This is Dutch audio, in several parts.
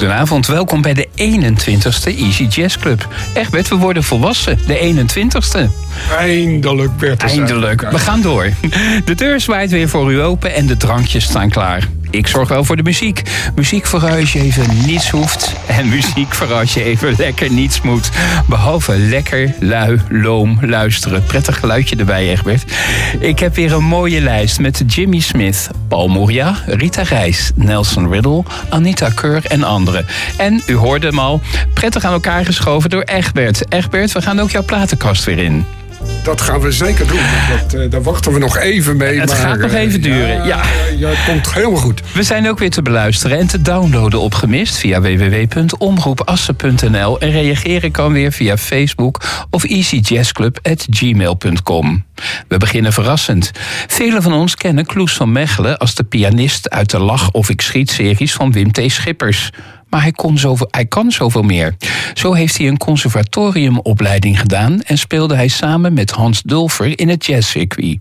Goedenavond, welkom bij de 21ste Easy Jazz Club. Egbert, we worden volwassen, de 21ste. Eindelijk, Bert. Eindelijk, we gaan door. De deur zwaait weer voor u open en de drankjes staan klaar. Ik zorg wel voor de muziek. Muziek voor als je even niets hoeft. En muziek voor als je even lekker niets moet. Behalve lekker, lui, loom, luisteren. Prettig geluidje erbij, Egbert. Ik heb weer een mooie lijst met Jimmy Smith, Paul Moria, Rita Reis, Nelson Riddle, Anita Keur en anderen. En u hoorde hem al, prettig aan elkaar geschoven door Egbert. Egbert, we gaan ook jouw platenkast weer in. Dat gaan we zeker doen. Dat, uh, daar wachten we nog even mee. Het maar, gaat nog uh, even duren, ja. Ja, het komt helemaal goed. We zijn ook weer te beluisteren en te downloaden op Gemist via www.omroepassen.nl en reageren kan weer via Facebook of easyjazzclub.gmail.com. We beginnen verrassend. Velen van ons kennen Kloes van Mechelen als de pianist uit de Lach of ik schiet series van Wim T. Schippers. Maar hij, kon zoveel, hij kan zoveel meer. Zo heeft hij een conservatoriumopleiding gedaan en speelde hij samen met Hans Dulfer in het jazzcircuit.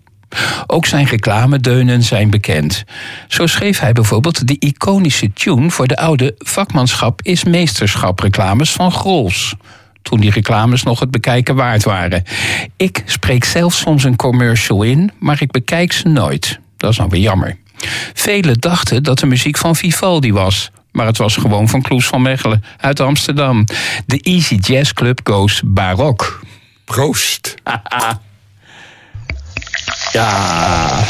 Ook zijn reclamedeunen zijn bekend. Zo schreef hij bijvoorbeeld de iconische tune voor de oude vakmanschap is meesterschap reclames van Grols. Toen die reclames nog het bekijken waard waren. Ik spreek zelf soms een commercial in, maar ik bekijk ze nooit. Dat is nou weer jammer. Velen dachten dat de muziek van Vivaldi was. Maar het was gewoon van Kloes van Mechelen uit Amsterdam. De Easy Jazz Club goes barok. Proost. ja.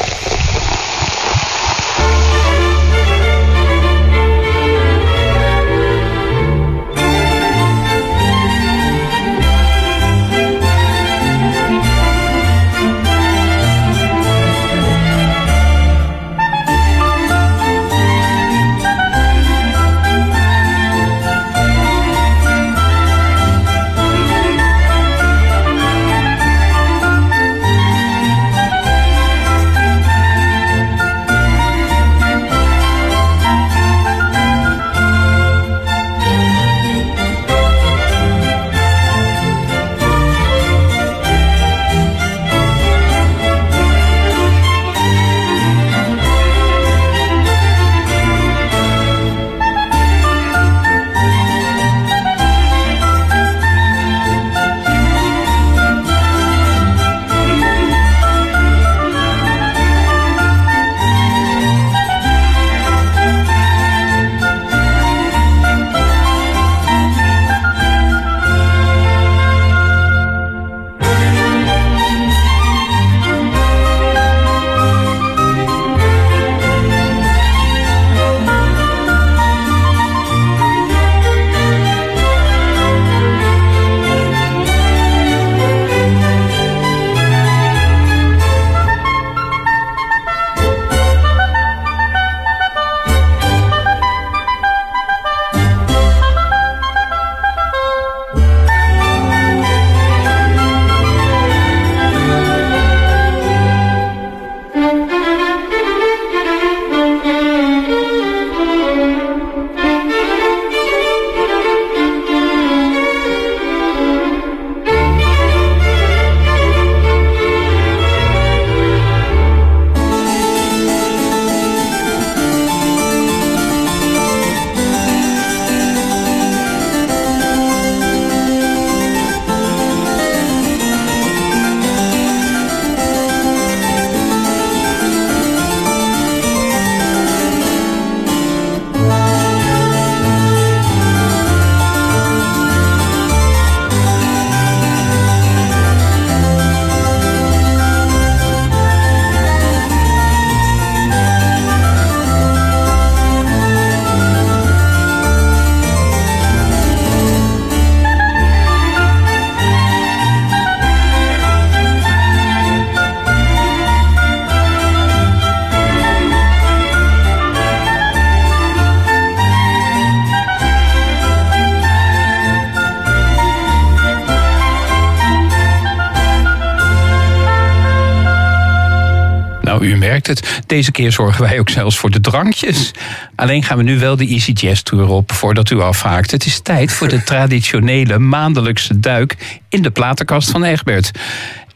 Deze keer zorgen wij ook zelfs voor de drankjes. Alleen gaan we nu wel de Easy Jazz Tour op voordat u afhaakt. Het is tijd voor de traditionele maandelijkse duik in de platenkast van Egbert.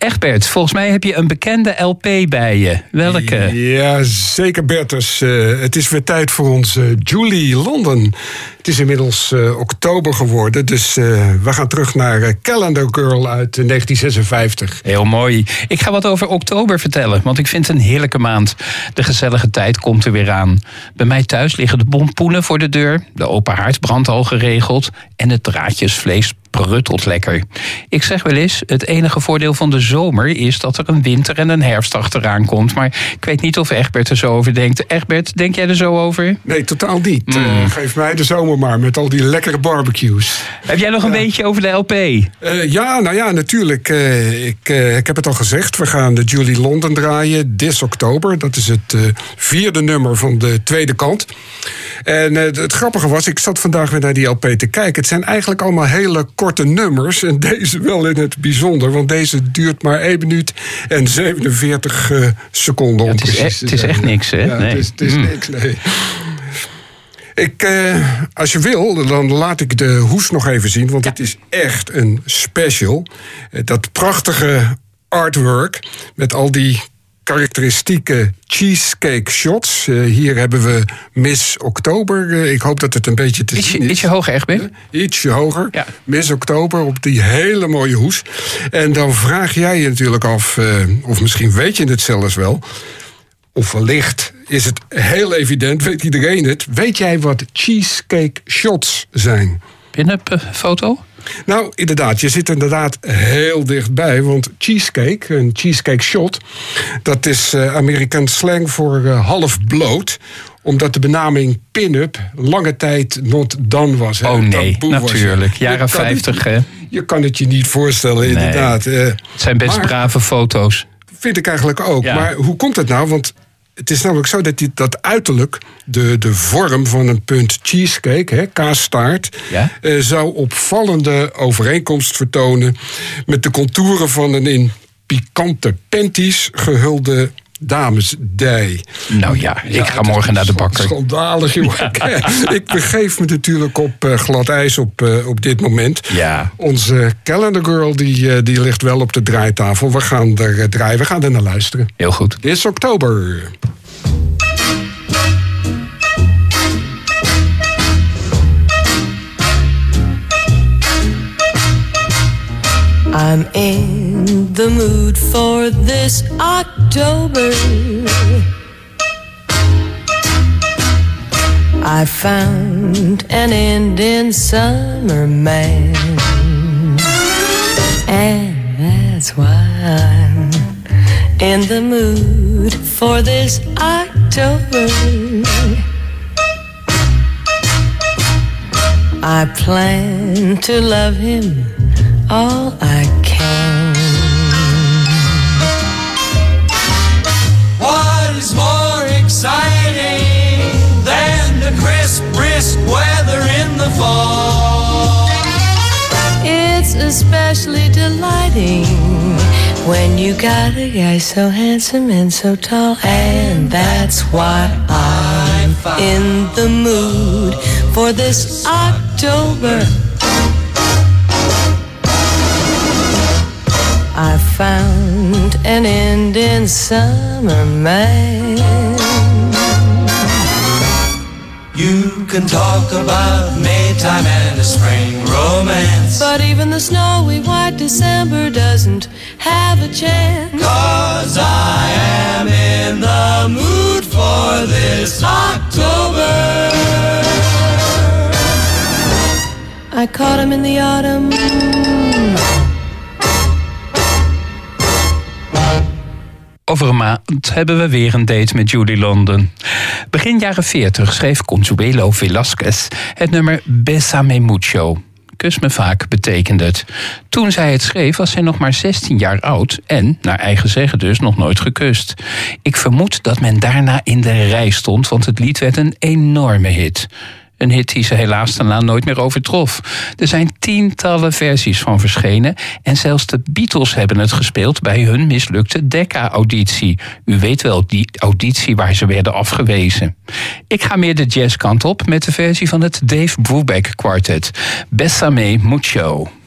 Egbert, volgens mij heb je een bekende LP bij je. Welke? Ja, zeker Bertus. Uh, het is weer tijd voor onze Julie London. Het is inmiddels uh, oktober geworden, dus uh, we gaan terug naar Calendar Girl uit 1956. Heel mooi. Ik ga wat over oktober vertellen, want ik vind het een heerlijke maand. De gezellige tijd komt er weer aan. Bij mij thuis liggen de bompoenen voor de deur, de open haard brandt al geregeld en het draadjesvlees pruttelt lekker. Ik zeg wel eens, het enige voordeel van de zomer is dat er een winter en een herfst achteraan komt. Maar ik weet niet of Egbert er zo over denkt. Egbert, denk jij er zo over? Nee, totaal niet. Mm. Uh, geef mij de zomer maar met al die lekkere barbecues. Heb jij nog een beetje over de LP? Uh, eh, ja, nou ja, natuurlijk. Uh, ik, ik heb het al gezegd. We gaan de Julie London draaien dit oktober. Dat is het vierde nummer van de tweede kant. En het grappige was, ik zat vandaag weer naar die LP te kijken. Het zijn eigenlijk allemaal hele korte nummers. En deze wel in het bijzonder, want deze duurt maar 1 minuut en 47 uh, eh, seconden. Ja, het, is echt, het is echt niks, hè? Ja, nee. Het is, het is mm. niks, nee. Ik, uh, als je wil, dan laat ik de hoes nog even zien, want ja. het is echt een special. Dat prachtige artwork met al die karakteristieke cheesecake shots. Uh, hier hebben we Miss Oktober. Uh, ik hoop dat het een beetje te ietsje, zien is. Ietsje hoger, echt, Ben? Ietsje hoger. Ja. Miss Oktober op die hele mooie hoes. En dan vraag jij je natuurlijk af, of misschien weet je het zelfs wel... of wellicht is het heel evident, weet iedereen het... weet jij wat cheesecake shots zijn? Pin-up foto? Nou, inderdaad, je zit inderdaad heel dichtbij. Want cheesecake, een cheesecake shot, dat is uh, Amerikaans slang voor uh, half bloot omdat de benaming pin-up lange tijd not done was. Hè? Oh nee, natuurlijk. Was, Jaren 50, hè? Je kan het je niet voorstellen, nee. inderdaad. Uh, het zijn best maar, brave foto's. Vind ik eigenlijk ook. Ja. Maar hoe komt het nou? Want het is namelijk zo dat die, dat uiterlijk, de, de vorm van een punt cheesecake, hè, kaastaart, ja? uh, zou opvallende overeenkomst vertonen met de contouren van een in pikante panties gehulde damesdij. Nou ja, ik ja, ga morgen naar de bakker. Schandalig, joh. Ja. ik begeef me natuurlijk op uh, glad ijs op, uh, op dit moment. Ja. Onze calendar girl die, uh, die ligt wel op de draaitafel. We gaan er draaien, we gaan er naar luisteren. Heel goed. Dit is oktober. I'm in the mood for this October. I found an Indian summer man, and that's why I'm in the mood for this October. I plan to love him all I especially delighting when you got a guy so handsome and so tall, and that's why I'm in the mood for this October. I found an Indian summer man. You can talk about Maytime and a spring romance. But even the snowy white December doesn't have a chance. Cause I am in the mood for this October. I caught him in the autumn Over een maand hebben we weer een date met Julie London. Begin jaren 40 schreef Consuelo Velasquez het nummer Besame Mucho. Kus me vaak betekende het. Toen zij het schreef was zij nog maar 16 jaar oud en, naar eigen zeggen dus, nog nooit gekust. Ik vermoed dat men daarna in de rij stond, want het lied werd een enorme hit. Een hit die ze helaas daarna nooit meer overtrof. Er zijn tientallen versies van verschenen en zelfs de Beatles hebben het gespeeld bij hun mislukte Decca-auditie. U weet wel, die auditie waar ze werden afgewezen. Ik ga meer de jazzkant op met de versie van het Dave Brubeck Quartet. Bessame Mucho.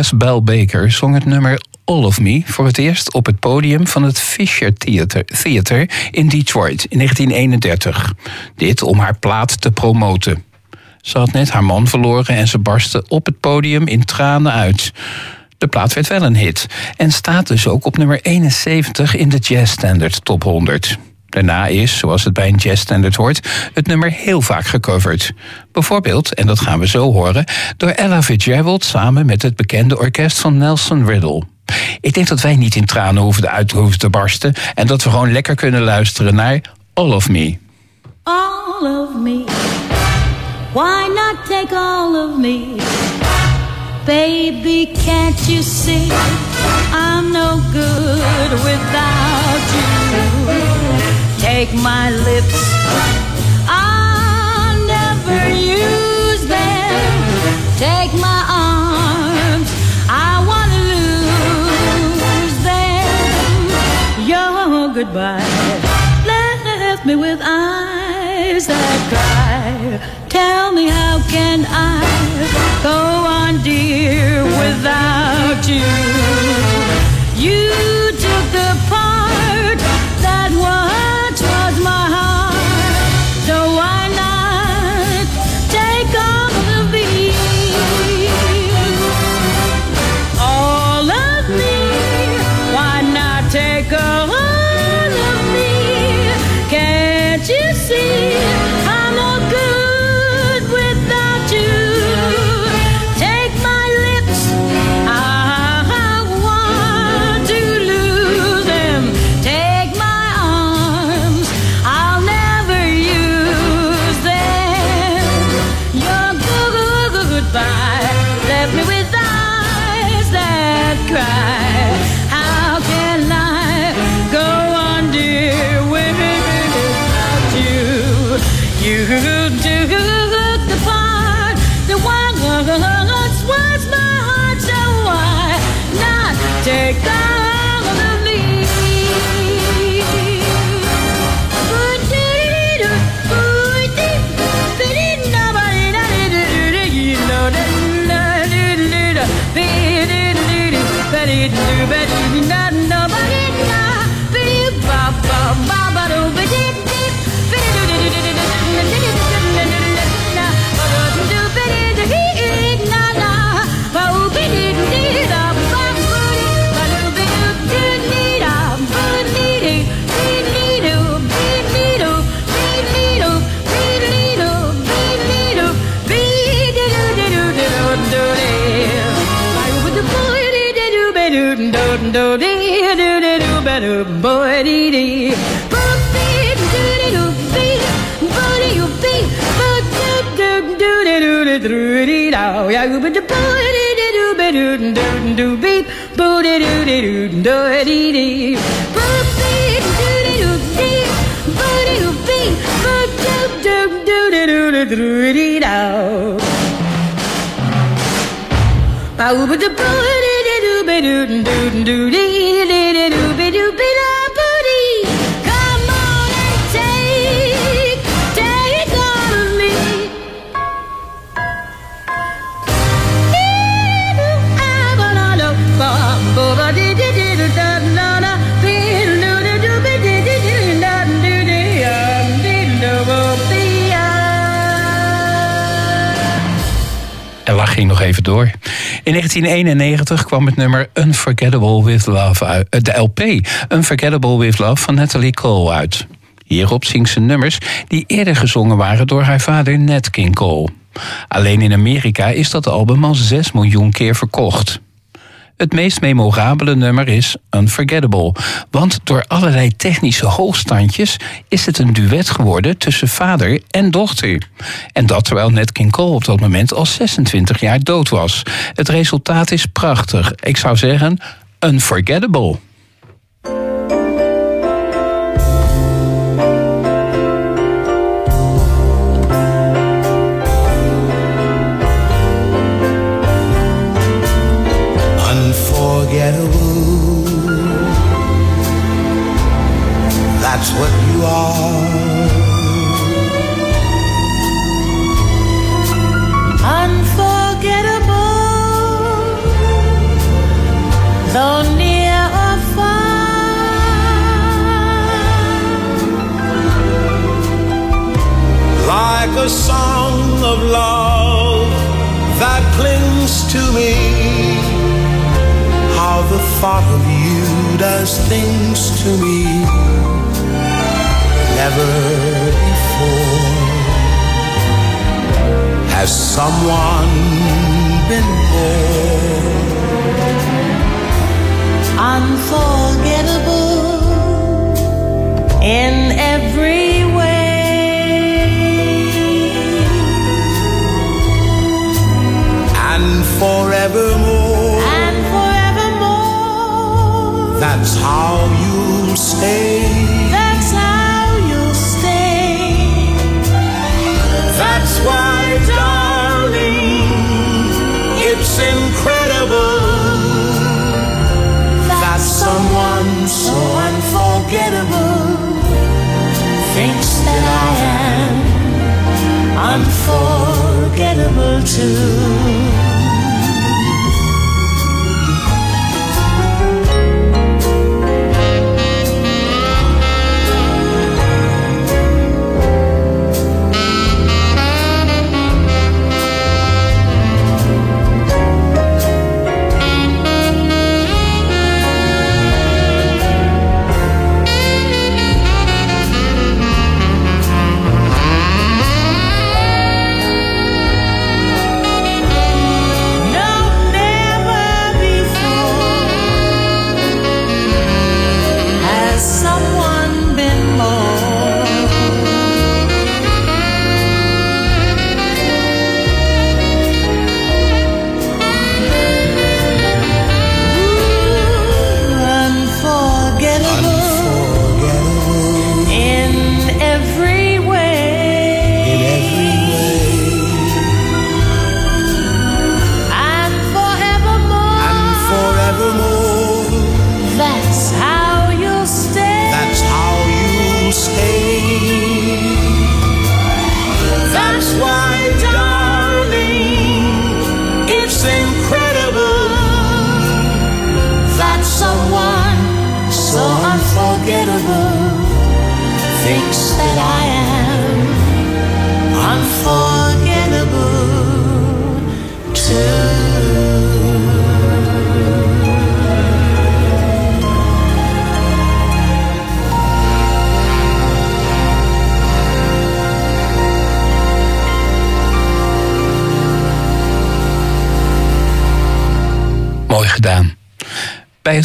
Zangeres Belle Baker zong het nummer All of Me voor het eerst op het podium van het Fisher Theater, Theater in Detroit in 1931. Dit om haar plaat te promoten. Ze had net haar man verloren en ze barstte op het podium in tranen uit. De plaat werd wel een hit en staat dus ook op nummer 71 in de Jazz Standard Top 100. Daarna is, zoals het bij een jazzstandard hoort, het nummer heel vaak gecoverd. Bijvoorbeeld, en dat gaan we zo horen, door Ella Fitzgerald samen met het bekende orkest van Nelson Riddle. Ik denk dat wij niet in tranen hoeven uit hoeven te barsten en dat we gewoon lekker kunnen luisteren naar All of Me. All of me. Why not take all of me? Baby, can't you see I'm no good without you? Take my lips, I'll never use them. Take my arms, I wanna lose them. Your goodbye left me with eyes that cry. Tell me how can I go on, dear, without you? You took the part that was do do In 1991 kwam het nummer Unforgettable with Love uit, eh, de LP Unforgettable with Love van Natalie Cole uit. Hierop zingt ze nummers die eerder gezongen waren door haar vader Nat King Cole. Alleen in Amerika is dat album al 6 miljoen keer verkocht. Het meest memorabele nummer is Unforgettable. Want door allerlei technische hoogstandjes is het een duet geworden tussen vader en dochter. En dat terwijl Nat King Cole op dat moment al 26 jaar dood was. Het resultaat is prachtig. Ik zou zeggen, Unforgettable. unforgettable. of love that clings to me. How the thought of you does things to me. Never before has someone been more unforgettable in every forevermore. And forevermore, That's how you'll stay. that's how you'll stay. That's why, darling, it's incredible that someone so unforgettable Thinks that I am unforgettable too.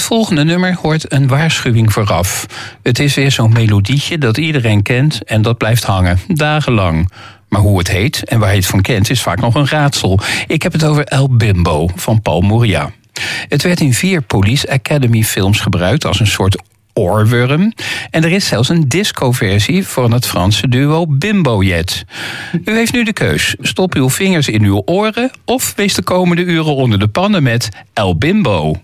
Volgende nummer hoort een waarschuwing vooraf. Het is weer zo'n melodietje dat iedereen kent en dat blijft hangen, dagenlang. Maar hoe het heet en waar je het van kent is vaak nog een raadsel. Ik heb het over El Bimbo van Paul Moria. Het werd in vier Police Academy films gebruikt als een soort oorworm. En er is zelfs een disco-versie van het Franse duo Bimbo Jet. U heeft nu de keus. Stop uw vingers in uw oren of wees de komende uren onder de pannen met El Bimbo.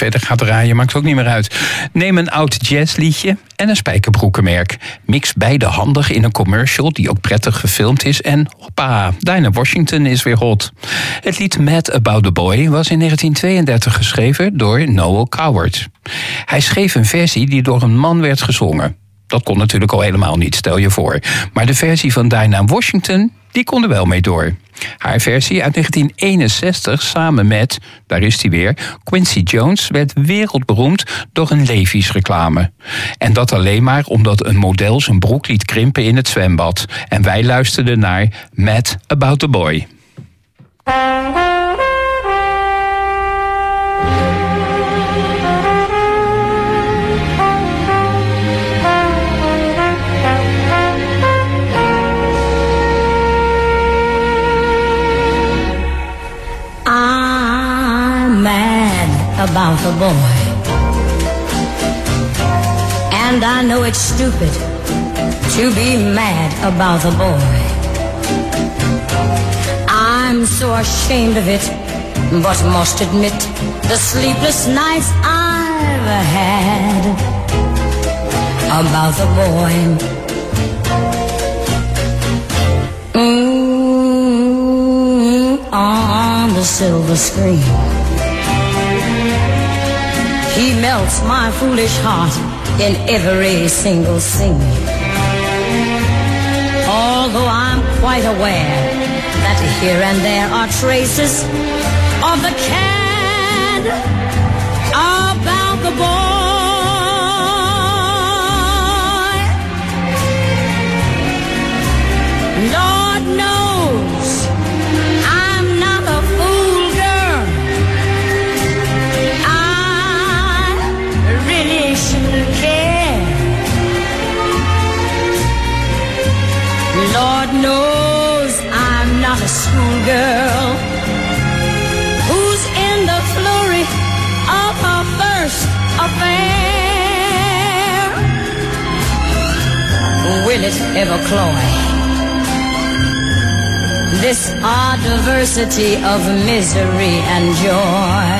Verder ga draaien, maakt ook niet meer uit. Neem een oud jazzliedje en een spijkerbroekenmerk. Mix beide handig in een commercial die ook prettig gefilmd is. En hoppa, Dinah Washington is weer hot. Het lied Mad About the Boy was in 1932 geschreven door Noel Coward. Hij schreef een versie die door een man werd gezongen. Dat kon natuurlijk al helemaal niet, stel je voor. Maar de versie van Dinah Washington, die kon er wel mee door. Haar versie uit 1961 samen met, daar is hij weer, Quincy Jones werd wereldberoemd door een Levi's reclame. En dat alleen maar omdat een model zijn broek liet krimpen in het zwembad. En wij luisterden naar Mad About the Boy. The boy. And I know it's stupid to be mad about the boy. I'm so ashamed of it, but must admit the sleepless nights I've had about the boy. Mm, on the silver screen. Melts my foolish heart in every single scene. Although I'm quite aware that here and there are traces of the cad about the boy. Knows I'm not a schoolgirl who's in the flurry of her first affair. Will it ever cloy? This odd diversity of misery and joy.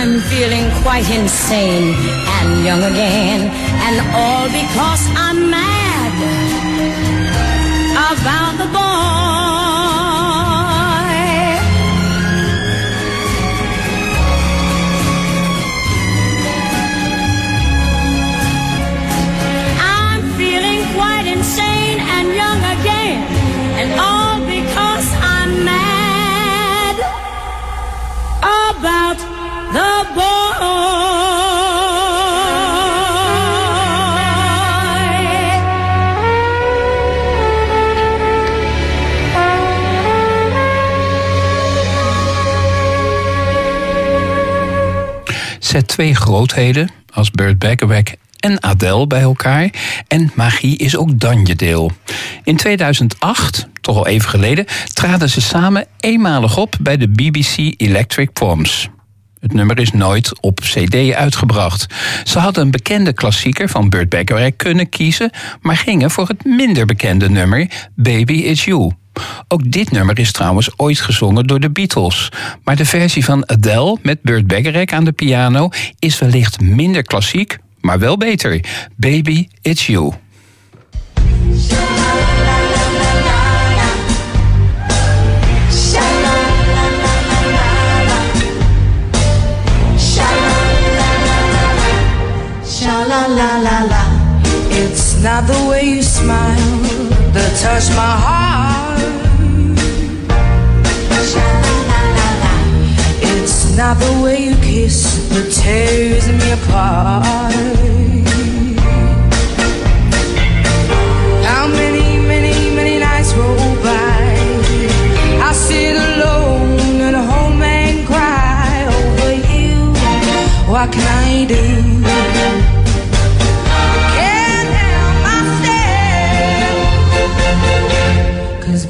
I'm feeling quite insane and young again, and all because twee grootheden als Burt Bacharach en Adele bij elkaar. En magie is ook Danje deel. In 2008, toch al even geleden, traden ze samen eenmalig op bij de BBC Electric Proms. Het nummer is nooit op CD uitgebracht. Ze hadden een bekende klassieker van Burt Bacharach kunnen kiezen, maar gingen voor het minder bekende nummer Baby It's You. Ook dit nummer is trouwens ooit gezongen door de Beatles. Maar de versie van Adele met Burt Bacharach aan de piano is wellicht minder klassiek, maar wel beter. Baby It's You. It's not the way you smile that touch my heart. Not the way you kiss that tears me apart. How many, many, many nights roll by? I sit alone at home and cry over you. What can I do?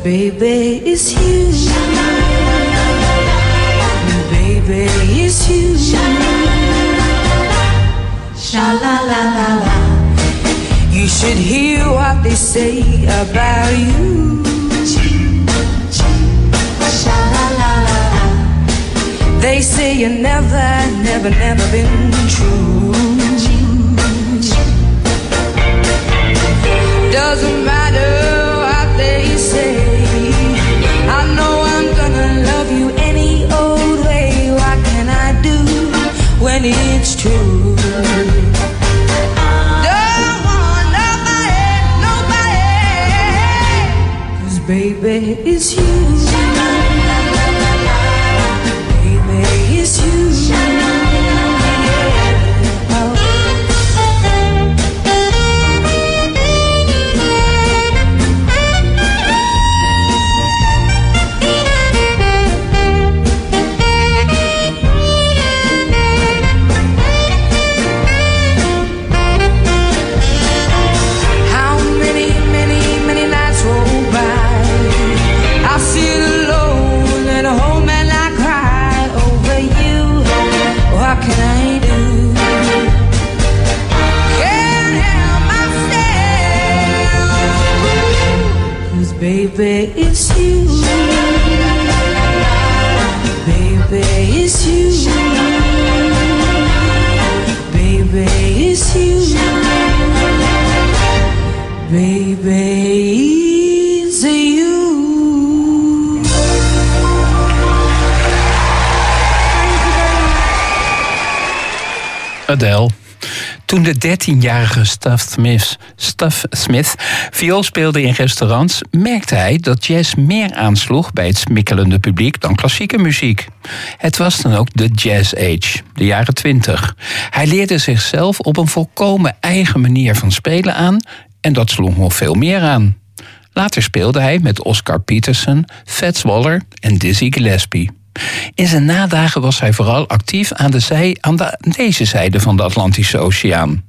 Baby, it's you. Sha la la la la. You should hear what they say about you. Sha la la la la. you never, never, never been true. Doesn't matter baby, it's you. Baby, it's you. Baby, it's you. Adele. Toen de 13-jarige Stuff Smith, Smith viool speelde in restaurants, merkte hij dat jazz meer aansloeg bij het smikkelende publiek dan klassieke muziek. Het was dan ook de Jazz Age, de jaren 20. Hij leerde zichzelf op een volkomen eigen manier van spelen aan en dat sloeg nog veel meer aan. Later speelde hij met Oscar Peterson, Fats Waller en Dizzy Gillespie. In zijn nadagen was hij vooral actief aan, de zij, aan de, deze zijde van de Atlantische Oceaan.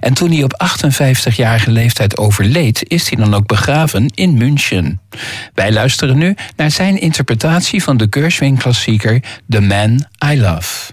En toen hij op 58-jarige leeftijd overleed, is hij dan ook begraven in München. Wij luisteren nu naar zijn interpretatie van de Gershwin-klassieker The Man I Love.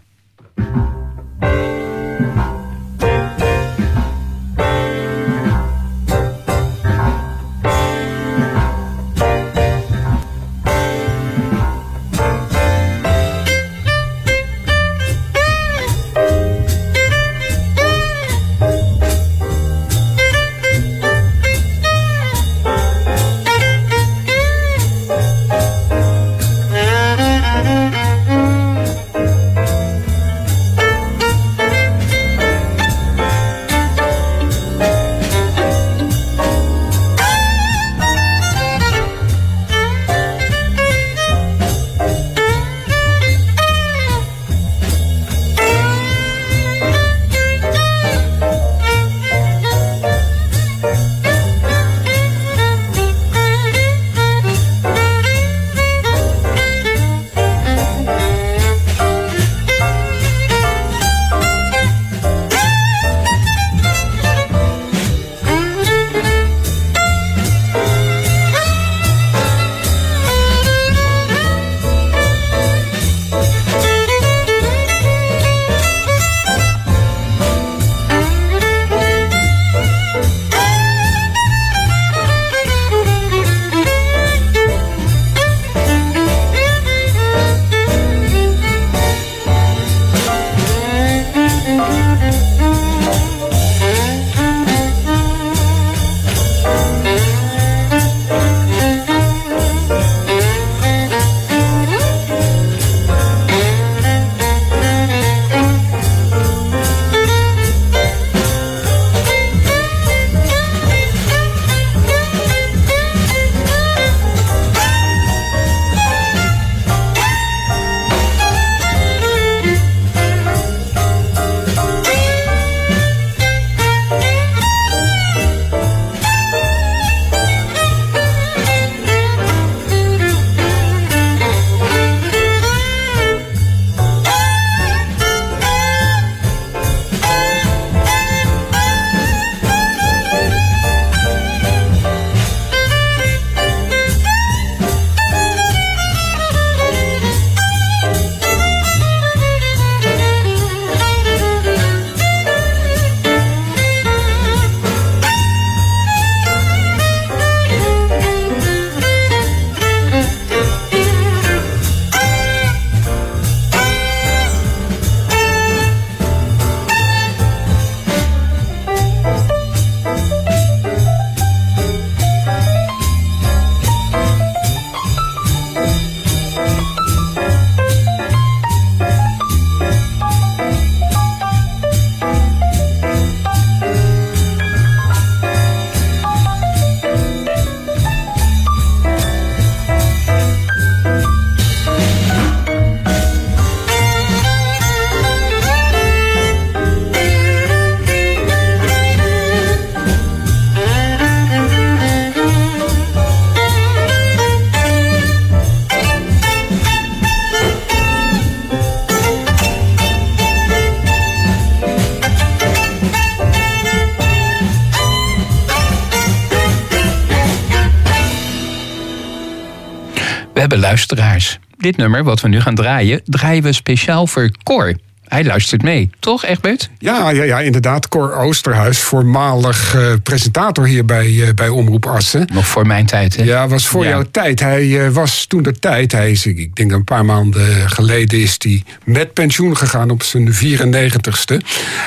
Dit nummer, wat we nu gaan draaien, draaien we speciaal voor Cor. Hij luistert mee, toch, Egbert? Ja, ja, ja, inderdaad. Cor Oosterhuis, voormalig eh, presentator hier bij, eh, bij Omroep Assen. Nog voor mijn tijd, hè? Ja, was voor Ja. jouw tijd. Hij eh, was toen de tijd, hij is, ik denk een paar maanden geleden, is hij met pensioen gegaan op zijn 94ste.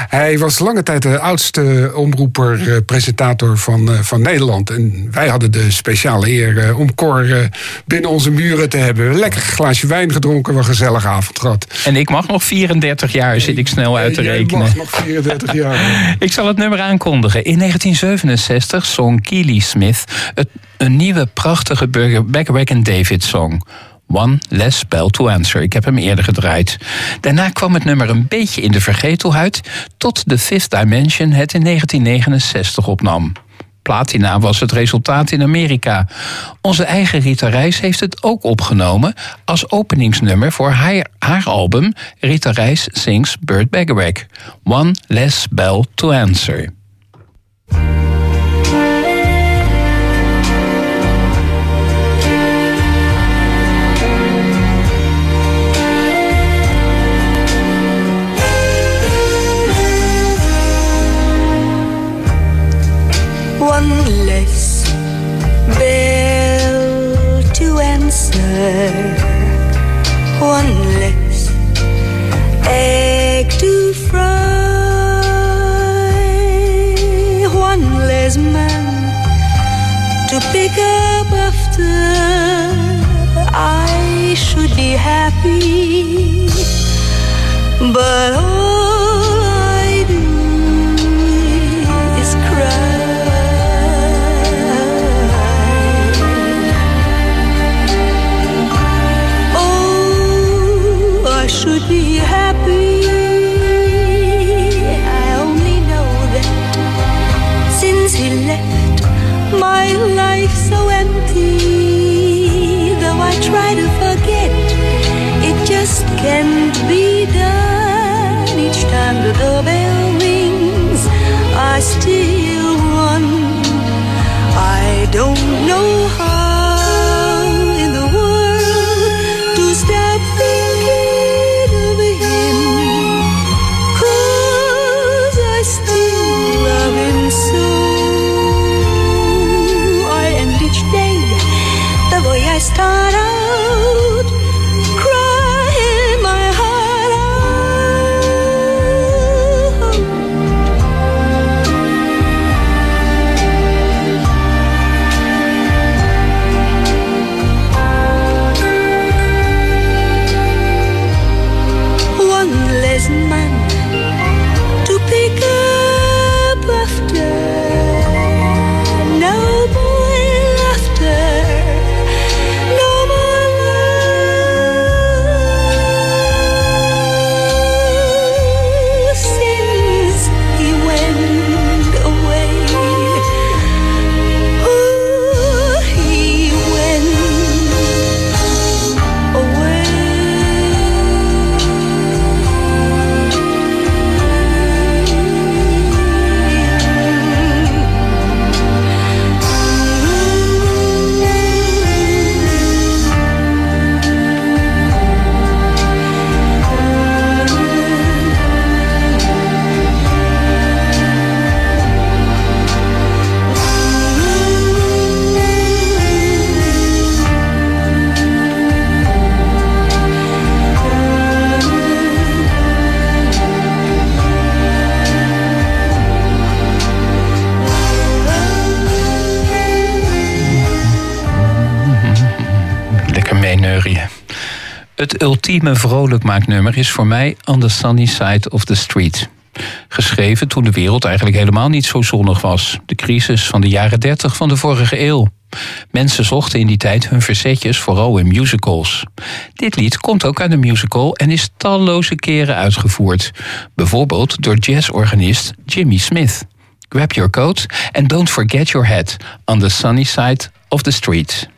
Hij was lange tijd de oudste omroeper, presentator van, van Nederland. En wij hadden de speciale eer om Cor binnen onze muren te hebben. Lekker glaasje wijn gedronken, een gezellige avond gehad. En ik mag nog 34 jaar, zit ik snel uit te rekenen. mag nog 34 jaar. Ik zal het nummer aankondigen. In 1967 zong Keely Smith het, een nieuwe prachtige Beckerback en David song. One Less Bell to Answer. Ik heb hem eerder gedraaid. Daarna kwam het nummer een beetje in de vergetelheid... tot The Fifth Dimension het in 1969 opnam. Platina was het resultaat in Amerika. Onze eigen Rita Reis heeft het ook opgenomen... als openingsnummer voor haar, haar album... Rita Reis Sings Burt Bacharach. One Less Bell to Answer. One less egg to fry, one less man to pick up after. I should be happy, but all should be happy. I only know that since he left, my life so empty. Though I try to forget, it just can't be done. Each time the doorbell rings, I still Het ultieme vrolijkmaaknummer is voor mij On the Sunny Side of the Street. Geschreven toen de wereld eigenlijk helemaal niet zo zonnig was. De crisis van de jaren 30 van de vorige eeuw. Mensen zochten in die tijd hun verzetjes vooral in musicals. Dit lied komt ook uit een musical en is talloze keren uitgevoerd. Bijvoorbeeld door jazzorganist Jimmy Smith. Grab your coat and don't forget your hat on the sunny side of the street.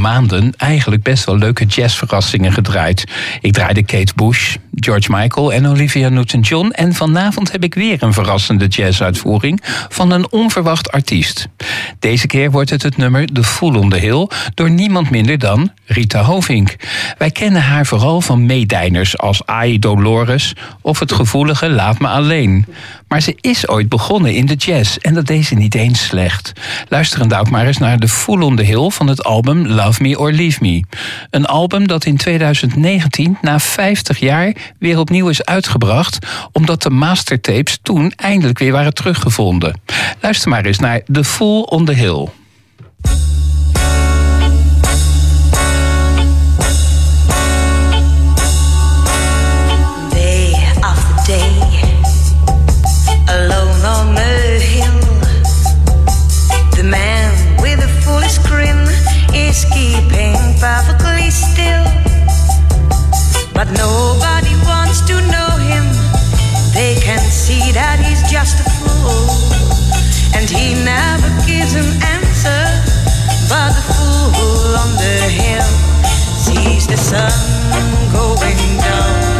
Maanden eigenlijk best wel leuke jazzverrassingen gedraaid. Ik draaide Kate Bush, George Michael en Olivia Newton-John. En vanavond heb ik weer een verrassende jazzuitvoering van een onverwacht artiest. Deze keer wordt het het nummer The Fool on the Hill door niemand minder dan Rita Hovink. Wij kennen haar vooral van meedijners als Ai Dolores of het gevoelige Laat me alleen. Maar ze is ooit begonnen in de jazz en dat deed ze niet eens slecht. Luisterend ook maar eens naar The Fool on the Hill van het album Love Me or Leave Me. Een album dat in 2019 na 50 jaar weer opnieuw is uitgebracht omdat de mastertapes toen eindelijk weer waren teruggevonden. Luister maar eens naar The Fool on the Hill. Keeping perfectly still. But nobody wants to know him. They can see that he's just a fool, and he never gives an answer. But the fool on the hill sees the sun going down,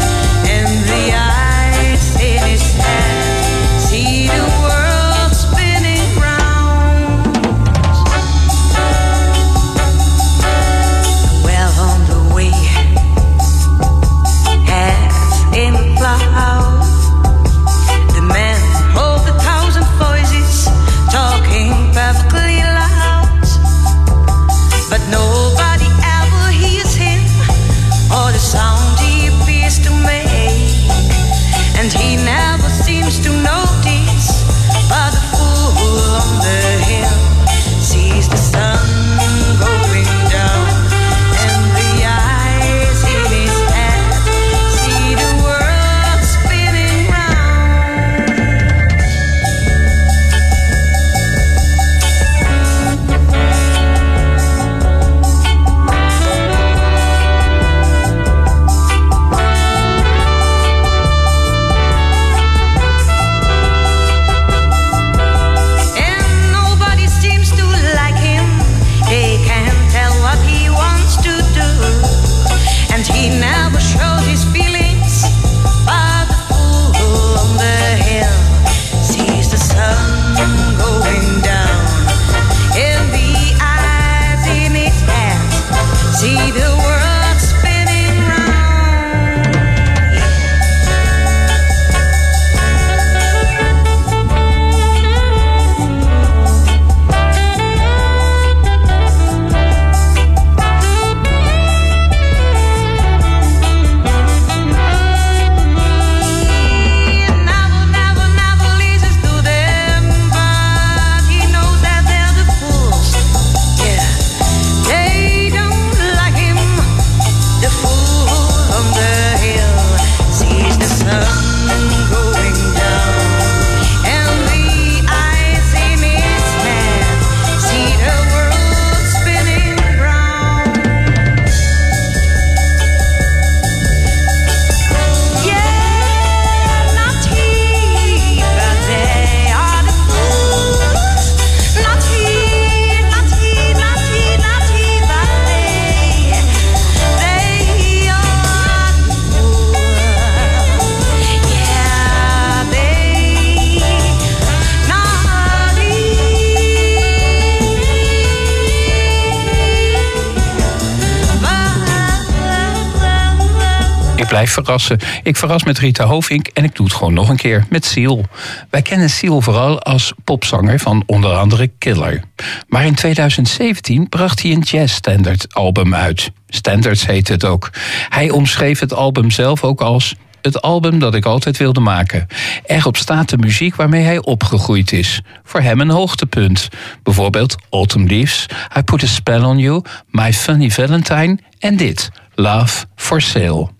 verrassen. Ik verras met Rita Hovink en ik doe het gewoon nog een keer met Seal. Wij kennen Seal vooral als popzanger van onder andere Killer. Maar in 2017 bracht hij een jazz-standard album uit. Standards heet het ook. Hij omschreef het album zelf ook als het album dat ik altijd wilde maken. Erop staat de muziek waarmee hij opgegroeid is. Voor hem een hoogtepunt. Bijvoorbeeld Autumn Leaves, I Put a Spell on You, My Funny Valentine en dit, Love for Sale.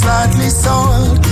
slightly soiled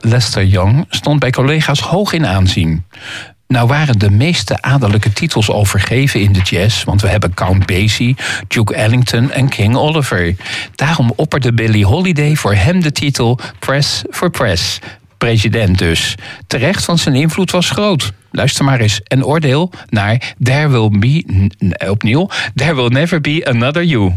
Lester Young stond bij collega's hoog in aanzien. Nou waren de meeste adellijke titels al vergeven in de jazz, want we hebben Count Basie, Duke Ellington en King Oliver. Daarom opperde Billie Holiday voor hem de titel Press for Press. President dus. Terecht, want zijn invloed was groot. Luister maar eens en oordeel naar There Will Be... Opnieuw. There Will Never Be Another You.